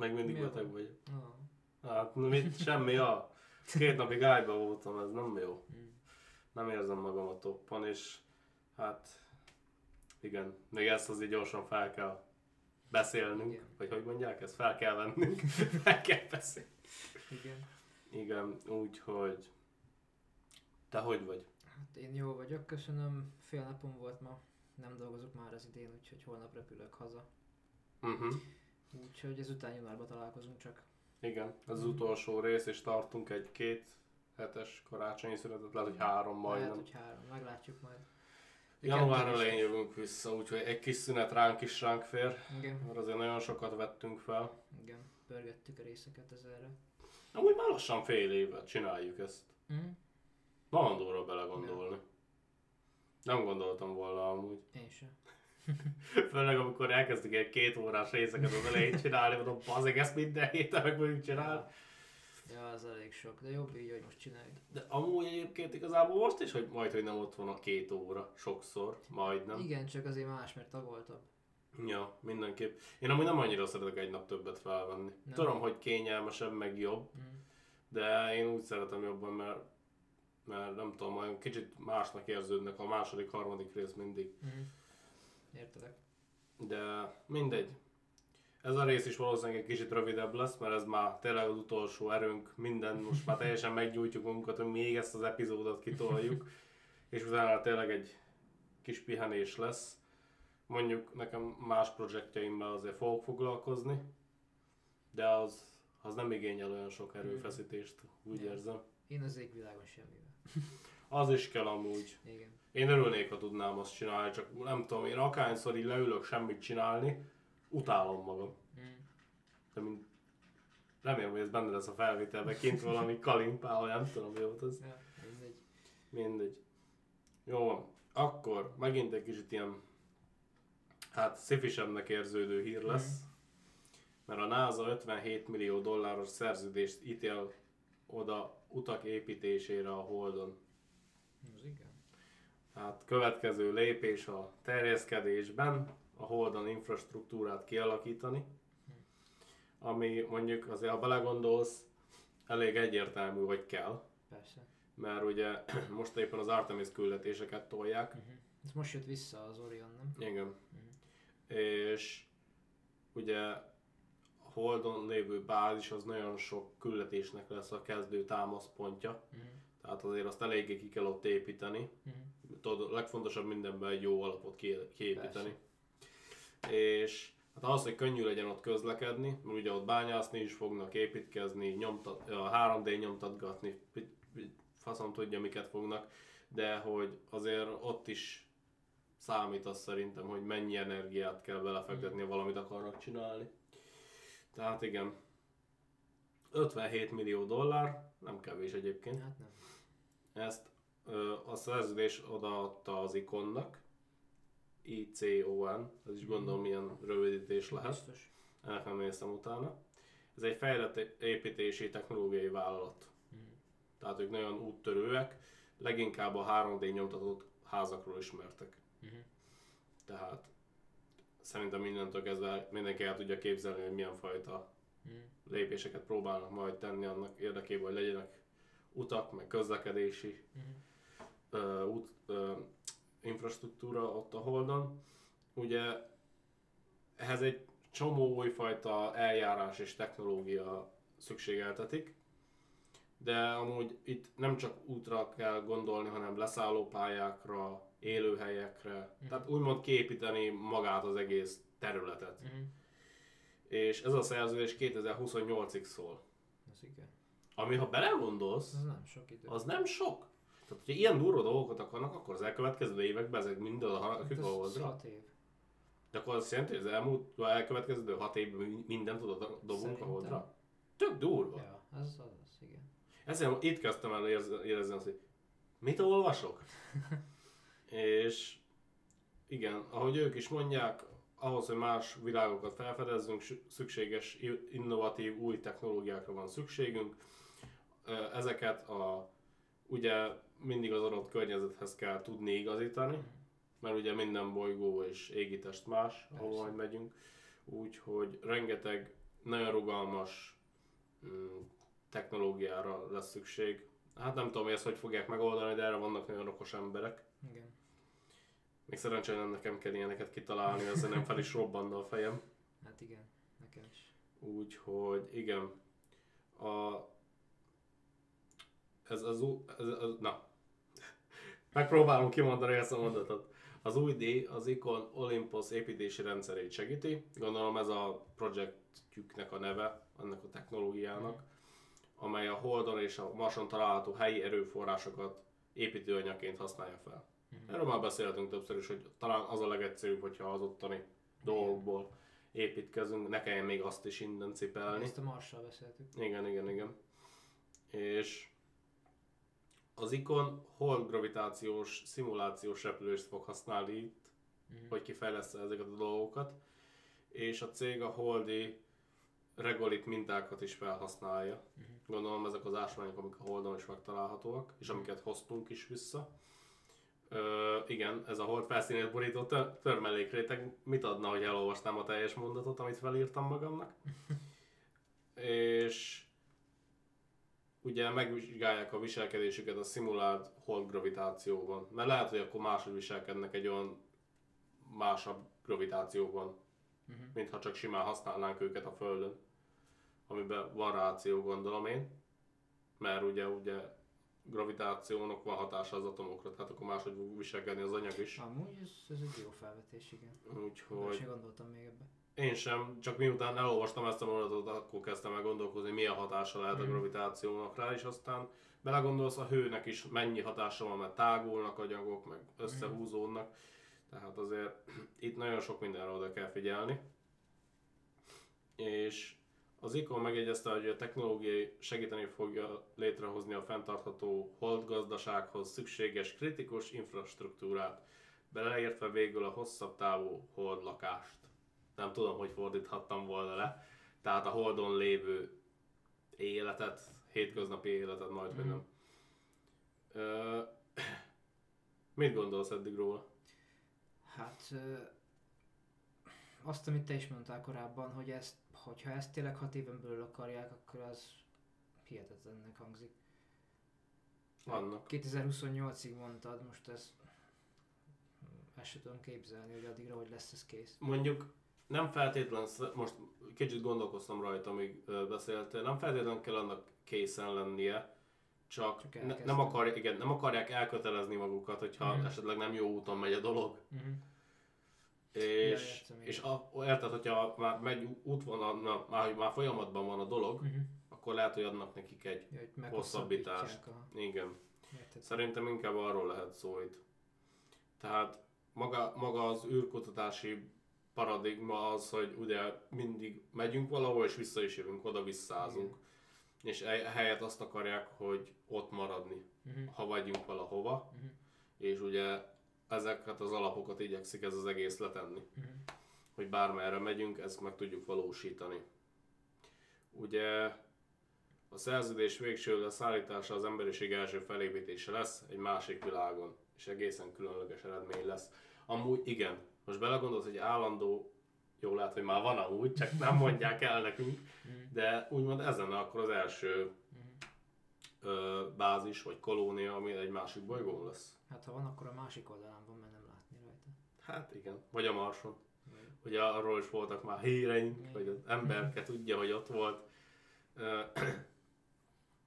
Meg mindig Mi beteg vagyok. Ah. Hát mit, semmi, ja. Két napig ágyba voltam, ez nem jó. Mm. Nem érzem magam a toppon, és hát igen, még ezt azért gyorsan fel kell beszélnünk, Igen. vagy hogy mondják, ezt fel kell vennünk, fel kell beszélni. Igen. Igen, úgyhogy te hogy vagy? Hát én jó vagyok, köszönöm. Fél napom volt ma. Nem dolgozok már az idén, úgyhogy holnap repülök haza. Uh-huh. Úgyhogy ezután januárban találkozunk csak. Igen, ez az utolsó rész, és tartunk egy két hetes karácsonyi szünetet, lehet, hogy három Lehet, majdnem. hogy három. Meglátjuk majd. Január elején jövünk vissza, úgyhogy egy kis szünet ránk is ránk fér, Igen, mert azért nagyon sokat vettünk fel. igen. Pörgettük a részeket ezerre. Amúgy már lassan fél évet csináljuk ezt. Mm. Malandóra belegondolni. Nem gondoltam volna amúgy. Én sem. Főleg amikor elkezdtük egy két órás részeket az elején csinálni, mondom, bazeg, ezt minden héten meg fogjuk csinálni. Ja, az elég sok, de jobb így, hogy most csináljuk. De amúgy egyébként igazából most is, hogy majd, hogy nem ott van a két óra, sokszor, majdnem. Igen, csak azért más, mert tagoltabb. Ja, mindenképp. Én amúgy nem annyira szeretek egy nap többet felvenni. Nem. Tudom, hogy kényelmesebb, meg jobb, Mm. de én úgy szeretem jobban, mert, mert nem tudom, olyan kicsit másnak érződnek a második, harmadik rész mindig. Mm. Értelek. De mindegy. Ez a rész is valószínűleg egy kicsit rövidebb lesz, mert ez már tényleg az utolsó erőnk, minden, most már teljesen meggyújtjuk magunkat, hogy még ezt az epizódot kitoljuk, és utána tényleg egy kis pihenés lesz. Mondjuk nekem más projektjeimmel azért fogok foglalkozni, de az, az nem igényel olyan sok erőfeszítést, úgy érzem. Én az égvilágon semmivel. Az is kell amúgy. Igen. Én örülnék, ha tudnám azt csinálni, csak nem tudom, én akárhányszor így leülök semmit csinálni, utálom magam. Mm. De mint... Remélem, hogy ez benne lesz a felvételben, kint valami kalimpál, nem tudom, mi volt az. Ja, mindegy. Mindegy. Jó van. Akkor megint egy kicsit ilyen, hát szifisebbnek érződő hír lesz. Mert a NASA 57 millió dolláros szerződést ítél oda utak építésére a Holdon. Az igen. Hát következő lépés a terjeszkedésben a Holdon infrastruktúrát kialakítani, ami mondjuk azért, ha belegondolsz, elég egyértelmű, hogy kell, Persze. mert ugye most éppen az Artemis küldetéseket tolják, Uh-huh. Ez most jött vissza az Orion, nem? igen, és ugye a Holdon lévő bázis az nagyon sok küldetésnek lesz a kezdő támaszpontja, Uh-huh. Tehát azért azt eléggé ki kell ott építeni, Uh-huh. tudod, a legfontosabb mindenben egy jó alapot ki- kiépíteni. És hát ahhoz, hogy könnyű legyen ott közlekedni, mert ugye ott bányászni is fognak, építkezni, nyomtat, a 3D nyomtatgatni, faszom tudja miket fognak, de hogy azért ott is számít az szerintem, hogy mennyi energiát kell belefektetni, ha valamit akarnak csinálni. Tehát igen, 57 millió dollár, nem kevés egyébként. Hát nem. Ezt a szerződés odaadta az ikonnak, ICON, ez is gondolom milyen rövidítés lehet, Biztos. ennek nem néztem utána. Ez egy fejlett építési technológiai vállalat. Mhm. Tehát ők nagyon úttörőek, leginkább a 3D nyomtatott házakról ismertek. Uh-huh. Tehát szerintem mindentől kezdve mindenki el tudja képzelni, hogy milyen fajta lépéseket próbálnak majd tenni annak érdekében, hogy legyenek utak, meg közlekedési Uh-huh. ö, út, ö, infrastruktúra ott a Holdon. Ugye ehhez egy csomó újfajta eljárás és technológia szükségeltetik, de amúgy itt nem csak útra kell gondolni, hanem leszállópályákra, élőhelyekre, tehát úgymond képíteni magát az egész területet. Uh-huh. És ez a szerződés 2028-ig szól. Az igen. Ami ha belegondolsz, Az nem sok idő. az nem sok. Tehát, hogyha ilyen durva dolgokat akarnak, akkor az elkövetkező években ezek mind oda Hát hat év. De akkor az jelenti, hogy az elmúlt, elkövetkező hat évben mi- mindent oda dobunk Szerintem. a holdra? Tök durva. Ja, az az, az igen. Ezért itt kezdtem el érezni azt, hogy mit olvasok? És igen, ahogy ők is mondják, ahhoz, hogy más világokat felfedezzünk, szükséges innovatív új technológiákra van szükségünk. Ezeket a, ugye mindig az adott környezethez kell tudni igazítani, mert ugye minden bolygó és égitest más, ahol Persze. majd megyünk. úgyhogy rengeteg nagyon rugalmas mm, technológiára lesz szükség. Hát nem tudom, hogy ezt hogy fogják megoldani, de erre vannak nagyon okos emberek. Igen. Még szerencsére nem nekem kell ilyeneket kitalálni, ezzel nem fel is robbanna a fejem. Hát igen, nekem is. Úgyhogy igen, a, ez az, ú- ez, ez, na, megpróbálom kimondani ezt a mondatot. Az új díj az Icon Olympus építési rendszerét segíti. Gondolom ez a projektjüknek a neve, ennek a technológiának, amely a Holdon és a Marson található helyi erőforrásokat építőanyagként használja fel. Mhm. Erről már beszéltünk többször is, hogy talán az a legegyszerűbb, hogyha az ottani dolgokból építkezünk, ne kelljen még azt is innen cipelni. Ezt a Marssal beszéltük. Igen, igen, igen. És az ikon hold gravitációs szimulációs repülést fog használni itt, Mhm. hogy kifejlesz ezeket a dolgokat, és a cég a holdi regolit mintákat is felhasználja. Mhm. Gondolom ezek az ásványok, amik a holdon is megtalálhatóak, és amiket hoztunk is vissza. Ö, igen, ez a hold felszínét borító tör- törmelékréteg mit adna, hogy elolvasnám a teljes mondatot, amit felírtam magamnak. és ugye megvizsgálják a viselkedésüket a szimulált hold gravitációban. Mert lehet, hogy akkor máshogy viselkednek egy olyan másabb gravitációban, Mhm. mintha csak simán használnánk őket a Földön. Amiben van ráció, gondolom én. Mert ugye, ugye gravitációnak van hatása az atomokra, tehát akkor máshogy fog viselkedni az anyag is. Amúgy ez, ez egy jó felvetés, igen. Hogy... Úgyhogy sem gondoltam még ebbe. Én sem, csak miután elolvastam ezt a mondatot, akkor kezdtem el gondolkozni, milyen hatása lehet a Mhm. gravitációnak rá, és aztán belegondolsz a hőnek is, mennyi hatása van, mert tágulnak anyagok, meg összehúzódnak. Tehát azért itt nagyon sok mindenre oda kell figyelni. És az ICON megjegyezte, hogy a technológiai segíteni fogja létrehozni a fenntartható holdgazdasághoz szükséges kritikus infrastruktúrát, beleértve végül a hosszabb távú holdlakást. Nem tudom, hogy fordíthattam volna le. Tehát a holdon lévő életet, hétköznapi életet majd, hogy Mhm. nem. Ö, mit gondolsz eddig róla? Hát ö, azt, amit te is mondtál korábban, hogy ezt, hogyha ezt tényleg hat éven belül akarják, akkor az hihetetlennek hangzik. Vannak. 2028-ig mondtad, most ez ezt sem tudom képzelni, hogy addigra hogy lesz ez kész. Mondjuk nem feltétlen, most kicsit gondolkoztam rajta, amíg beszéltél, nem feltétlen kell annak készen lennie, csak, Csak ne, nem, akar, igen, nem akarják elkötelezni magukat, hogyha Mhm. esetleg nem jó úton megy a dolog. Uh-huh. És, igen. és a, érted, hogyha már megy útvonal, na, már, már folyamatban van a dolog, Uh-huh. akkor lehet, hogy adnak nekik egy, Ja, Hosszabbítást. A... igen, Érted? Szerintem inkább arról lehet szó itt. Tehát maga, maga az űrkutatási paradigma az, hogy ugye mindig megyünk valahol, és vissza is jövünk, oda visszázunk. És e- helyett azt akarják, hogy ott maradni, Uh-huh. ha vagyunk valahova, Mhm. és ugye ezeket az alapokat igyekszik ez az egész letenni. Uh-huh. Hogy bármerre megyünk, ezt meg tudjuk valósítani. Ugye a szerződés végső leszállítása az emberiség első felépítése lesz egy másik világon, és egészen különleges eredmény lesz. Amúgy igen, most belegondolsz, hogy állandó, jó lehet, hogy már van amúgy, csak nem mondják el nekünk, Mhm. de úgymond ezen akkor az első Mhm. ö, bázis vagy kolónia, ami egy másik bolygón lesz. Hát ha van, akkor a másik oldalán van, mert nem látni rajta. Hát igen, vagy a Marson. Ugye arról is voltak már híreink, hogy az emberke tudja, hogy ott volt.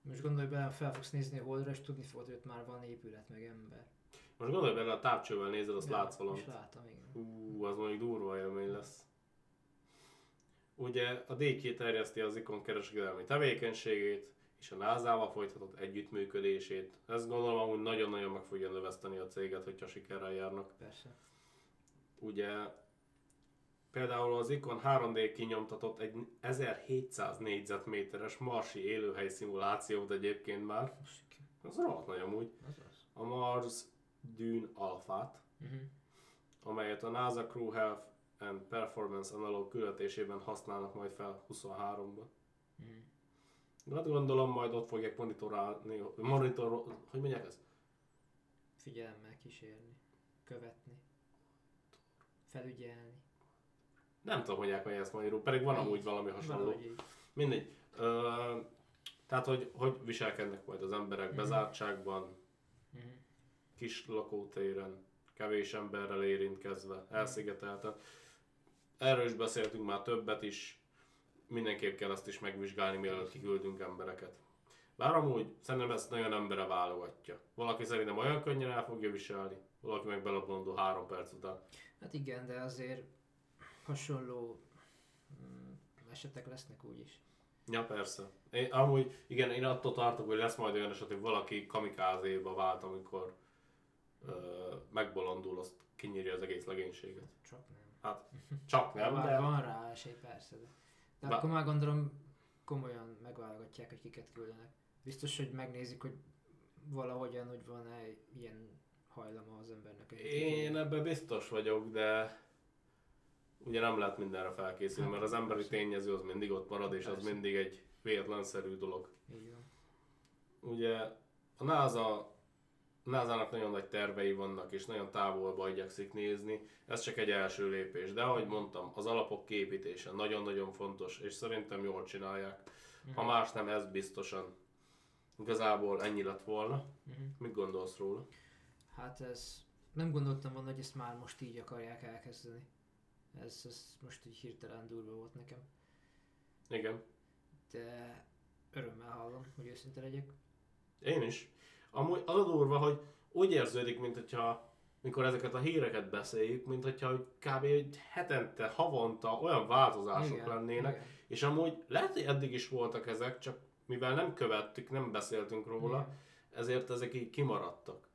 Most gondolj bele, fel fogsz nézni a holdra, és tudni fogod, hogy ott már van épület, meg ember. Most gondolj bele, a távcsővel nézed, azt Ja, látsz valamit. És látom, igen. Hú, az mondjuk durva élmény lesz. Ugye a D2 terjeszti az ikon kereskedelmi tevékenységét és a NASA-val folytatott együttműködését. Ezt gondolom amúgy nagyon-nagyon meg fogja növeszteni a céget, hogyha sikerrel járnak. Persze. Ugye például az ikon 3D kinyomtatott egy 1700 négyzetméteres marsi élőhely szimulációt egyébként már. Az rohadt nagy amúgy. A Mars Dune Alphát, Uh-huh. amelyet a NASA Crew Health and Performance Analog küldetésében használnak majd fel 23-ban. Uh-huh. Hát gondolom majd ott fogják monitorálni, monitor, hogy mondják ezt? Figyelemmel kísérni, követni, felügyelni. Nem tudom, hogy mondják ezt magyarul, pedig van amúgy valami hasonló. Mindegy. Ö, tehát, hogy hogy viselkednek majd az emberek Mhm. bezártságban, Mhm. Kis lakótéren, kevés emberrel érintkezve, elszigetelten. Erről is beszéltünk már többet is, mindenképp kell ezt is megvizsgálni, mielőtt kiküldünk embereket. Bár amúgy szerintem ezt nagyon embere válogatja. Valaki szerintem olyan könnyen el fogja viselni, valaki meg belobondul három perc után. Hát igen, de azért hasonló mm, esetek lesznek úgyis. Ja, persze. Én, amúgy, igen, én attól tartok, hogy lesz majd olyan eset, hogy valaki kamikázéba vált, amikor megbolondul, azt kinyírja az egész legénységet. Csak nem. Hát, csak nem, de... van rá esély, persze. De, de Bá- akkor már gondolom komolyan megválogatják, hogy kiket küldenek. Biztos, hogy megnézik, hogy valahogyan, hogy van-e ilyen hajlama az embernek. Én ebben biztos vagyok, de ugye nem lehet mindenre felkészülni, Hát, mert az emberi persze. tényező az mindig ott marad, és az Persze. mindig egy véletlenszerű dolog. Így van. Ugye a NASA NASA-nak nagyon nagy tervei vannak, és nagyon távolba igyekszik nézni. Ez csak egy első lépés. De ahogy mondtam, az alapok képítése nagyon-nagyon fontos, és szerintem jól csinálják. Mhm. Ha más nem, ez biztosan. Igazából ennyi lett volna. Mhm. Mit gondolsz róla? Hát ez... Nem gondoltam volna, hogy ezt már most így akarják elkezdeni. Ez, ez most így hirtelen durva volt nekem. Igen. De örömmel hallom, hogy őszinte legyek. Én is. Amúgy az a durva, hogy úgy érződik, mint hogyha mikor ezeket a híreket beszéljük, mint hogyha hogy kb. egy hetente, havonta olyan változások Igen, lennének, igen. és amúgy lehet, hogy eddig is voltak ezek, csak mivel nem követtük, nem beszéltünk róla, Igen. ezért ezek így kimaradtak.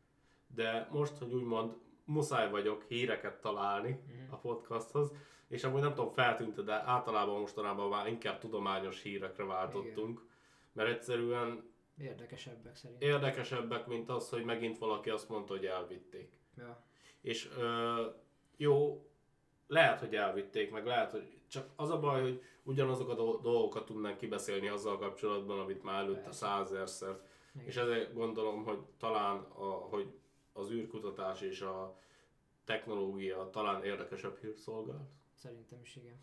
De most, hogy úgymond muszáj vagyok híreket találni Mhm. a podcasthoz, és amúgy nem tudom, feltűnt de általában mostanában már inkább tudományos hírekre váltottunk, mert egyszerűen Érdekesebbek szerint. érdekesebbek, mint az, hogy megint valaki azt mondta, hogy elvitték. Ja. És ö, jó, lehet, hogy elvitték, meg lehet, hogy csak az a baj, hogy ugyanazok a do- dolgokat tudnánk kibeszélni azzal kapcsolatban, amit már előtte Persze. százerszer. És ezért gondolom, hogy talán a, hogy az űrkutatás és a technológia talán érdekesebb hírszolgált. Szerintem is igen.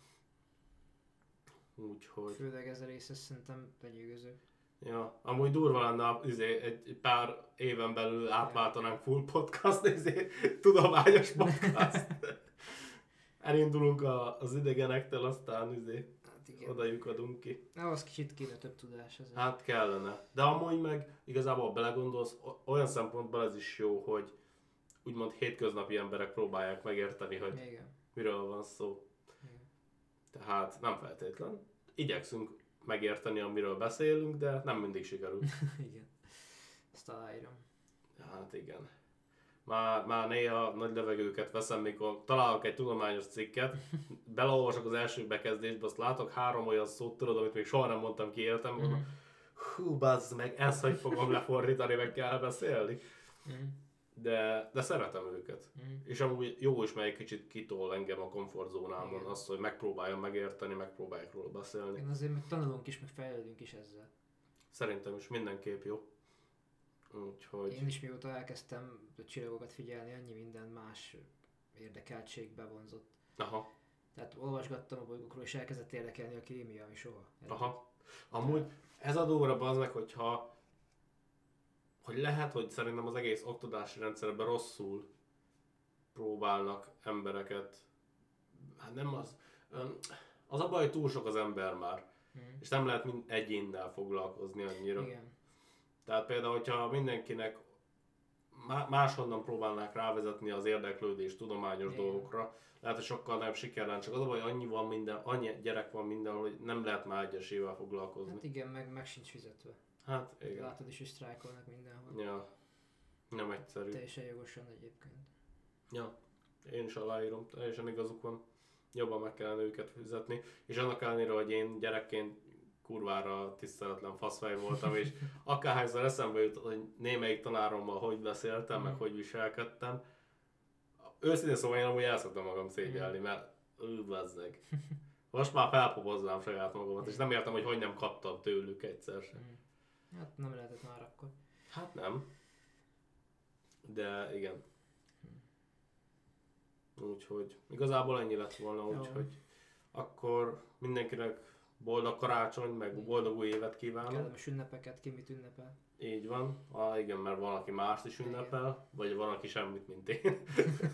Úgyhogy, Főleg ez a része szerintem lenyűgöző. Ja, amúgy durva lenne, izé, egy pár éven belül átváltanánk full podcast, izé, tudományos podcast. Elindulunk a, az idegenektől, aztán izé, Hát oda lyukadunk ki. Na, az kicsit kéne több tudás ez. Hát kellene. De amúgy meg igazából belegondolsz, olyan szempontból ez is jó, hogy úgymond hétköznapi emberek próbálják megérteni, hogy Igen. miről van szó. Igen. Tehát nem feltétlen. Igyekszünk megérteni, amiről beszélünk, de nem mindig sikerül. igen. Ezt aláírom. Hát igen. Már, már néha nagy levegőket veszem, mikor találok egy tudományos cikket, beleolvasok az első bekezdésbe, azt látok három olyan szót, tudod, amit még soha nem mondtam ki életemben, Mhm. mondom, hú, bazd meg, ezt hogy fogom lefordítani, meg kell beszélni. Mhm. De, de szeretem őket. Mhm. És amúgy jó is, mert egy kicsit kitol engem a komfortzónámon, Igen. azt, hogy megpróbáljam megérteni, megpróbálják róla beszélni. Igen, azért meg tanulunk is, meg fejlődünk is ezzel. Szerintem is mindenképp jó. Úgyhogy... Én is mióta elkezdtem a csillagokat figyelni, annyi minden más érdekeltség bevonzott. Aha, Tehát olvasgattam a bolygókról, és elkezdett érdekelni a kémia, ami soha. aha. Amúgy ez a durva az meg, hogyha hogy lehet, hogy szerintem az egész oktatási rendszerben rosszul próbálnak embereket, hát nem az, az a baj, hogy túl sok az ember már, Mhm. és nem lehet mind egyénnel foglalkozni annyira. Igen. Tehát például, hogyha mindenkinek má- máshonnan próbálnák rávezetni az érdeklődést tudományos Igen. dolgokra, lehet, hogy sokkal nagyobb siker lenne, csak az a baj, annyi van minden, annyi gyerek van mindenhol, hogy nem lehet már egyesével foglalkozni. Hát igen, meg, meg sincs fizetve. Hát, igen. Látod is, hogy sztrájkolnak mindenhol. Ja. Nem egyszerű. Teljesen jogosan egyébként. Ja. Én is aláírom, teljesen igazuk van. Jobban meg kellene őket fizetni. És annak ellenére, hogy én gyerekként kurvára tiszteletlen faszfej voltam, és akárhányszor eszembe jut, hogy némelyik tanárommal hogy beszéltem, meg Mhm. hogy viselkedtem, őszintén szóval én amúgy el szoktam magam szégyelni, mert ő bezzeg. Most már felpoboznám saját magamat, és nem értem, hogy hogy nem kaptam tőlük egyszer sem. Mhm. Hát nem lehetett már akkor. Hát nem. De igen. Úgyhogy igazából ennyi lett volna, úgyhogy akkor mindenkinek boldog karácsony, meg boldog új évet kívánok. Kellemes ünnepeket, ki mit ünnepel. Így van. Ah, igen, mert van, aki mást is ünnepel, vagy van, aki semmit, mint én.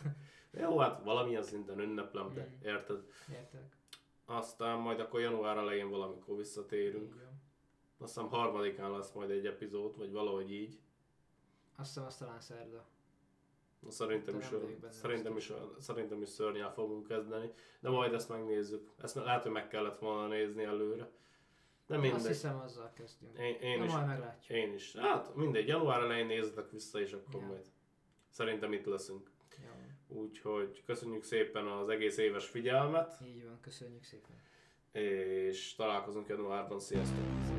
Jó, hát valamilyen szinten ünneplem, de érted? Értek? Aztán majd akkor január elején valamikor visszatérünk. Van. Azt hiszem harmadikán lesz majd egy epizód, vagy valahogy így. Azt hiszem, az talán szerda. Szerintem Ott is, szerintem is, szerintem is szörnyel fogunk kezdeni, de majd ezt megnézzük. Ezt lehet, hogy meg kellett volna nézni előre. De Azt mindegy. hiszem, azzal kezdünk. Én, én, Na, is, majd meglátjuk. én is. Hát mindegy, január elején nézzetek vissza, és akkor Ja. majd szerintem itt leszünk. Jó. Úgyhogy köszönjük szépen az egész éves figyelmet, Így van, köszönjük szépen. és találkozunk januárban. Sziasztok.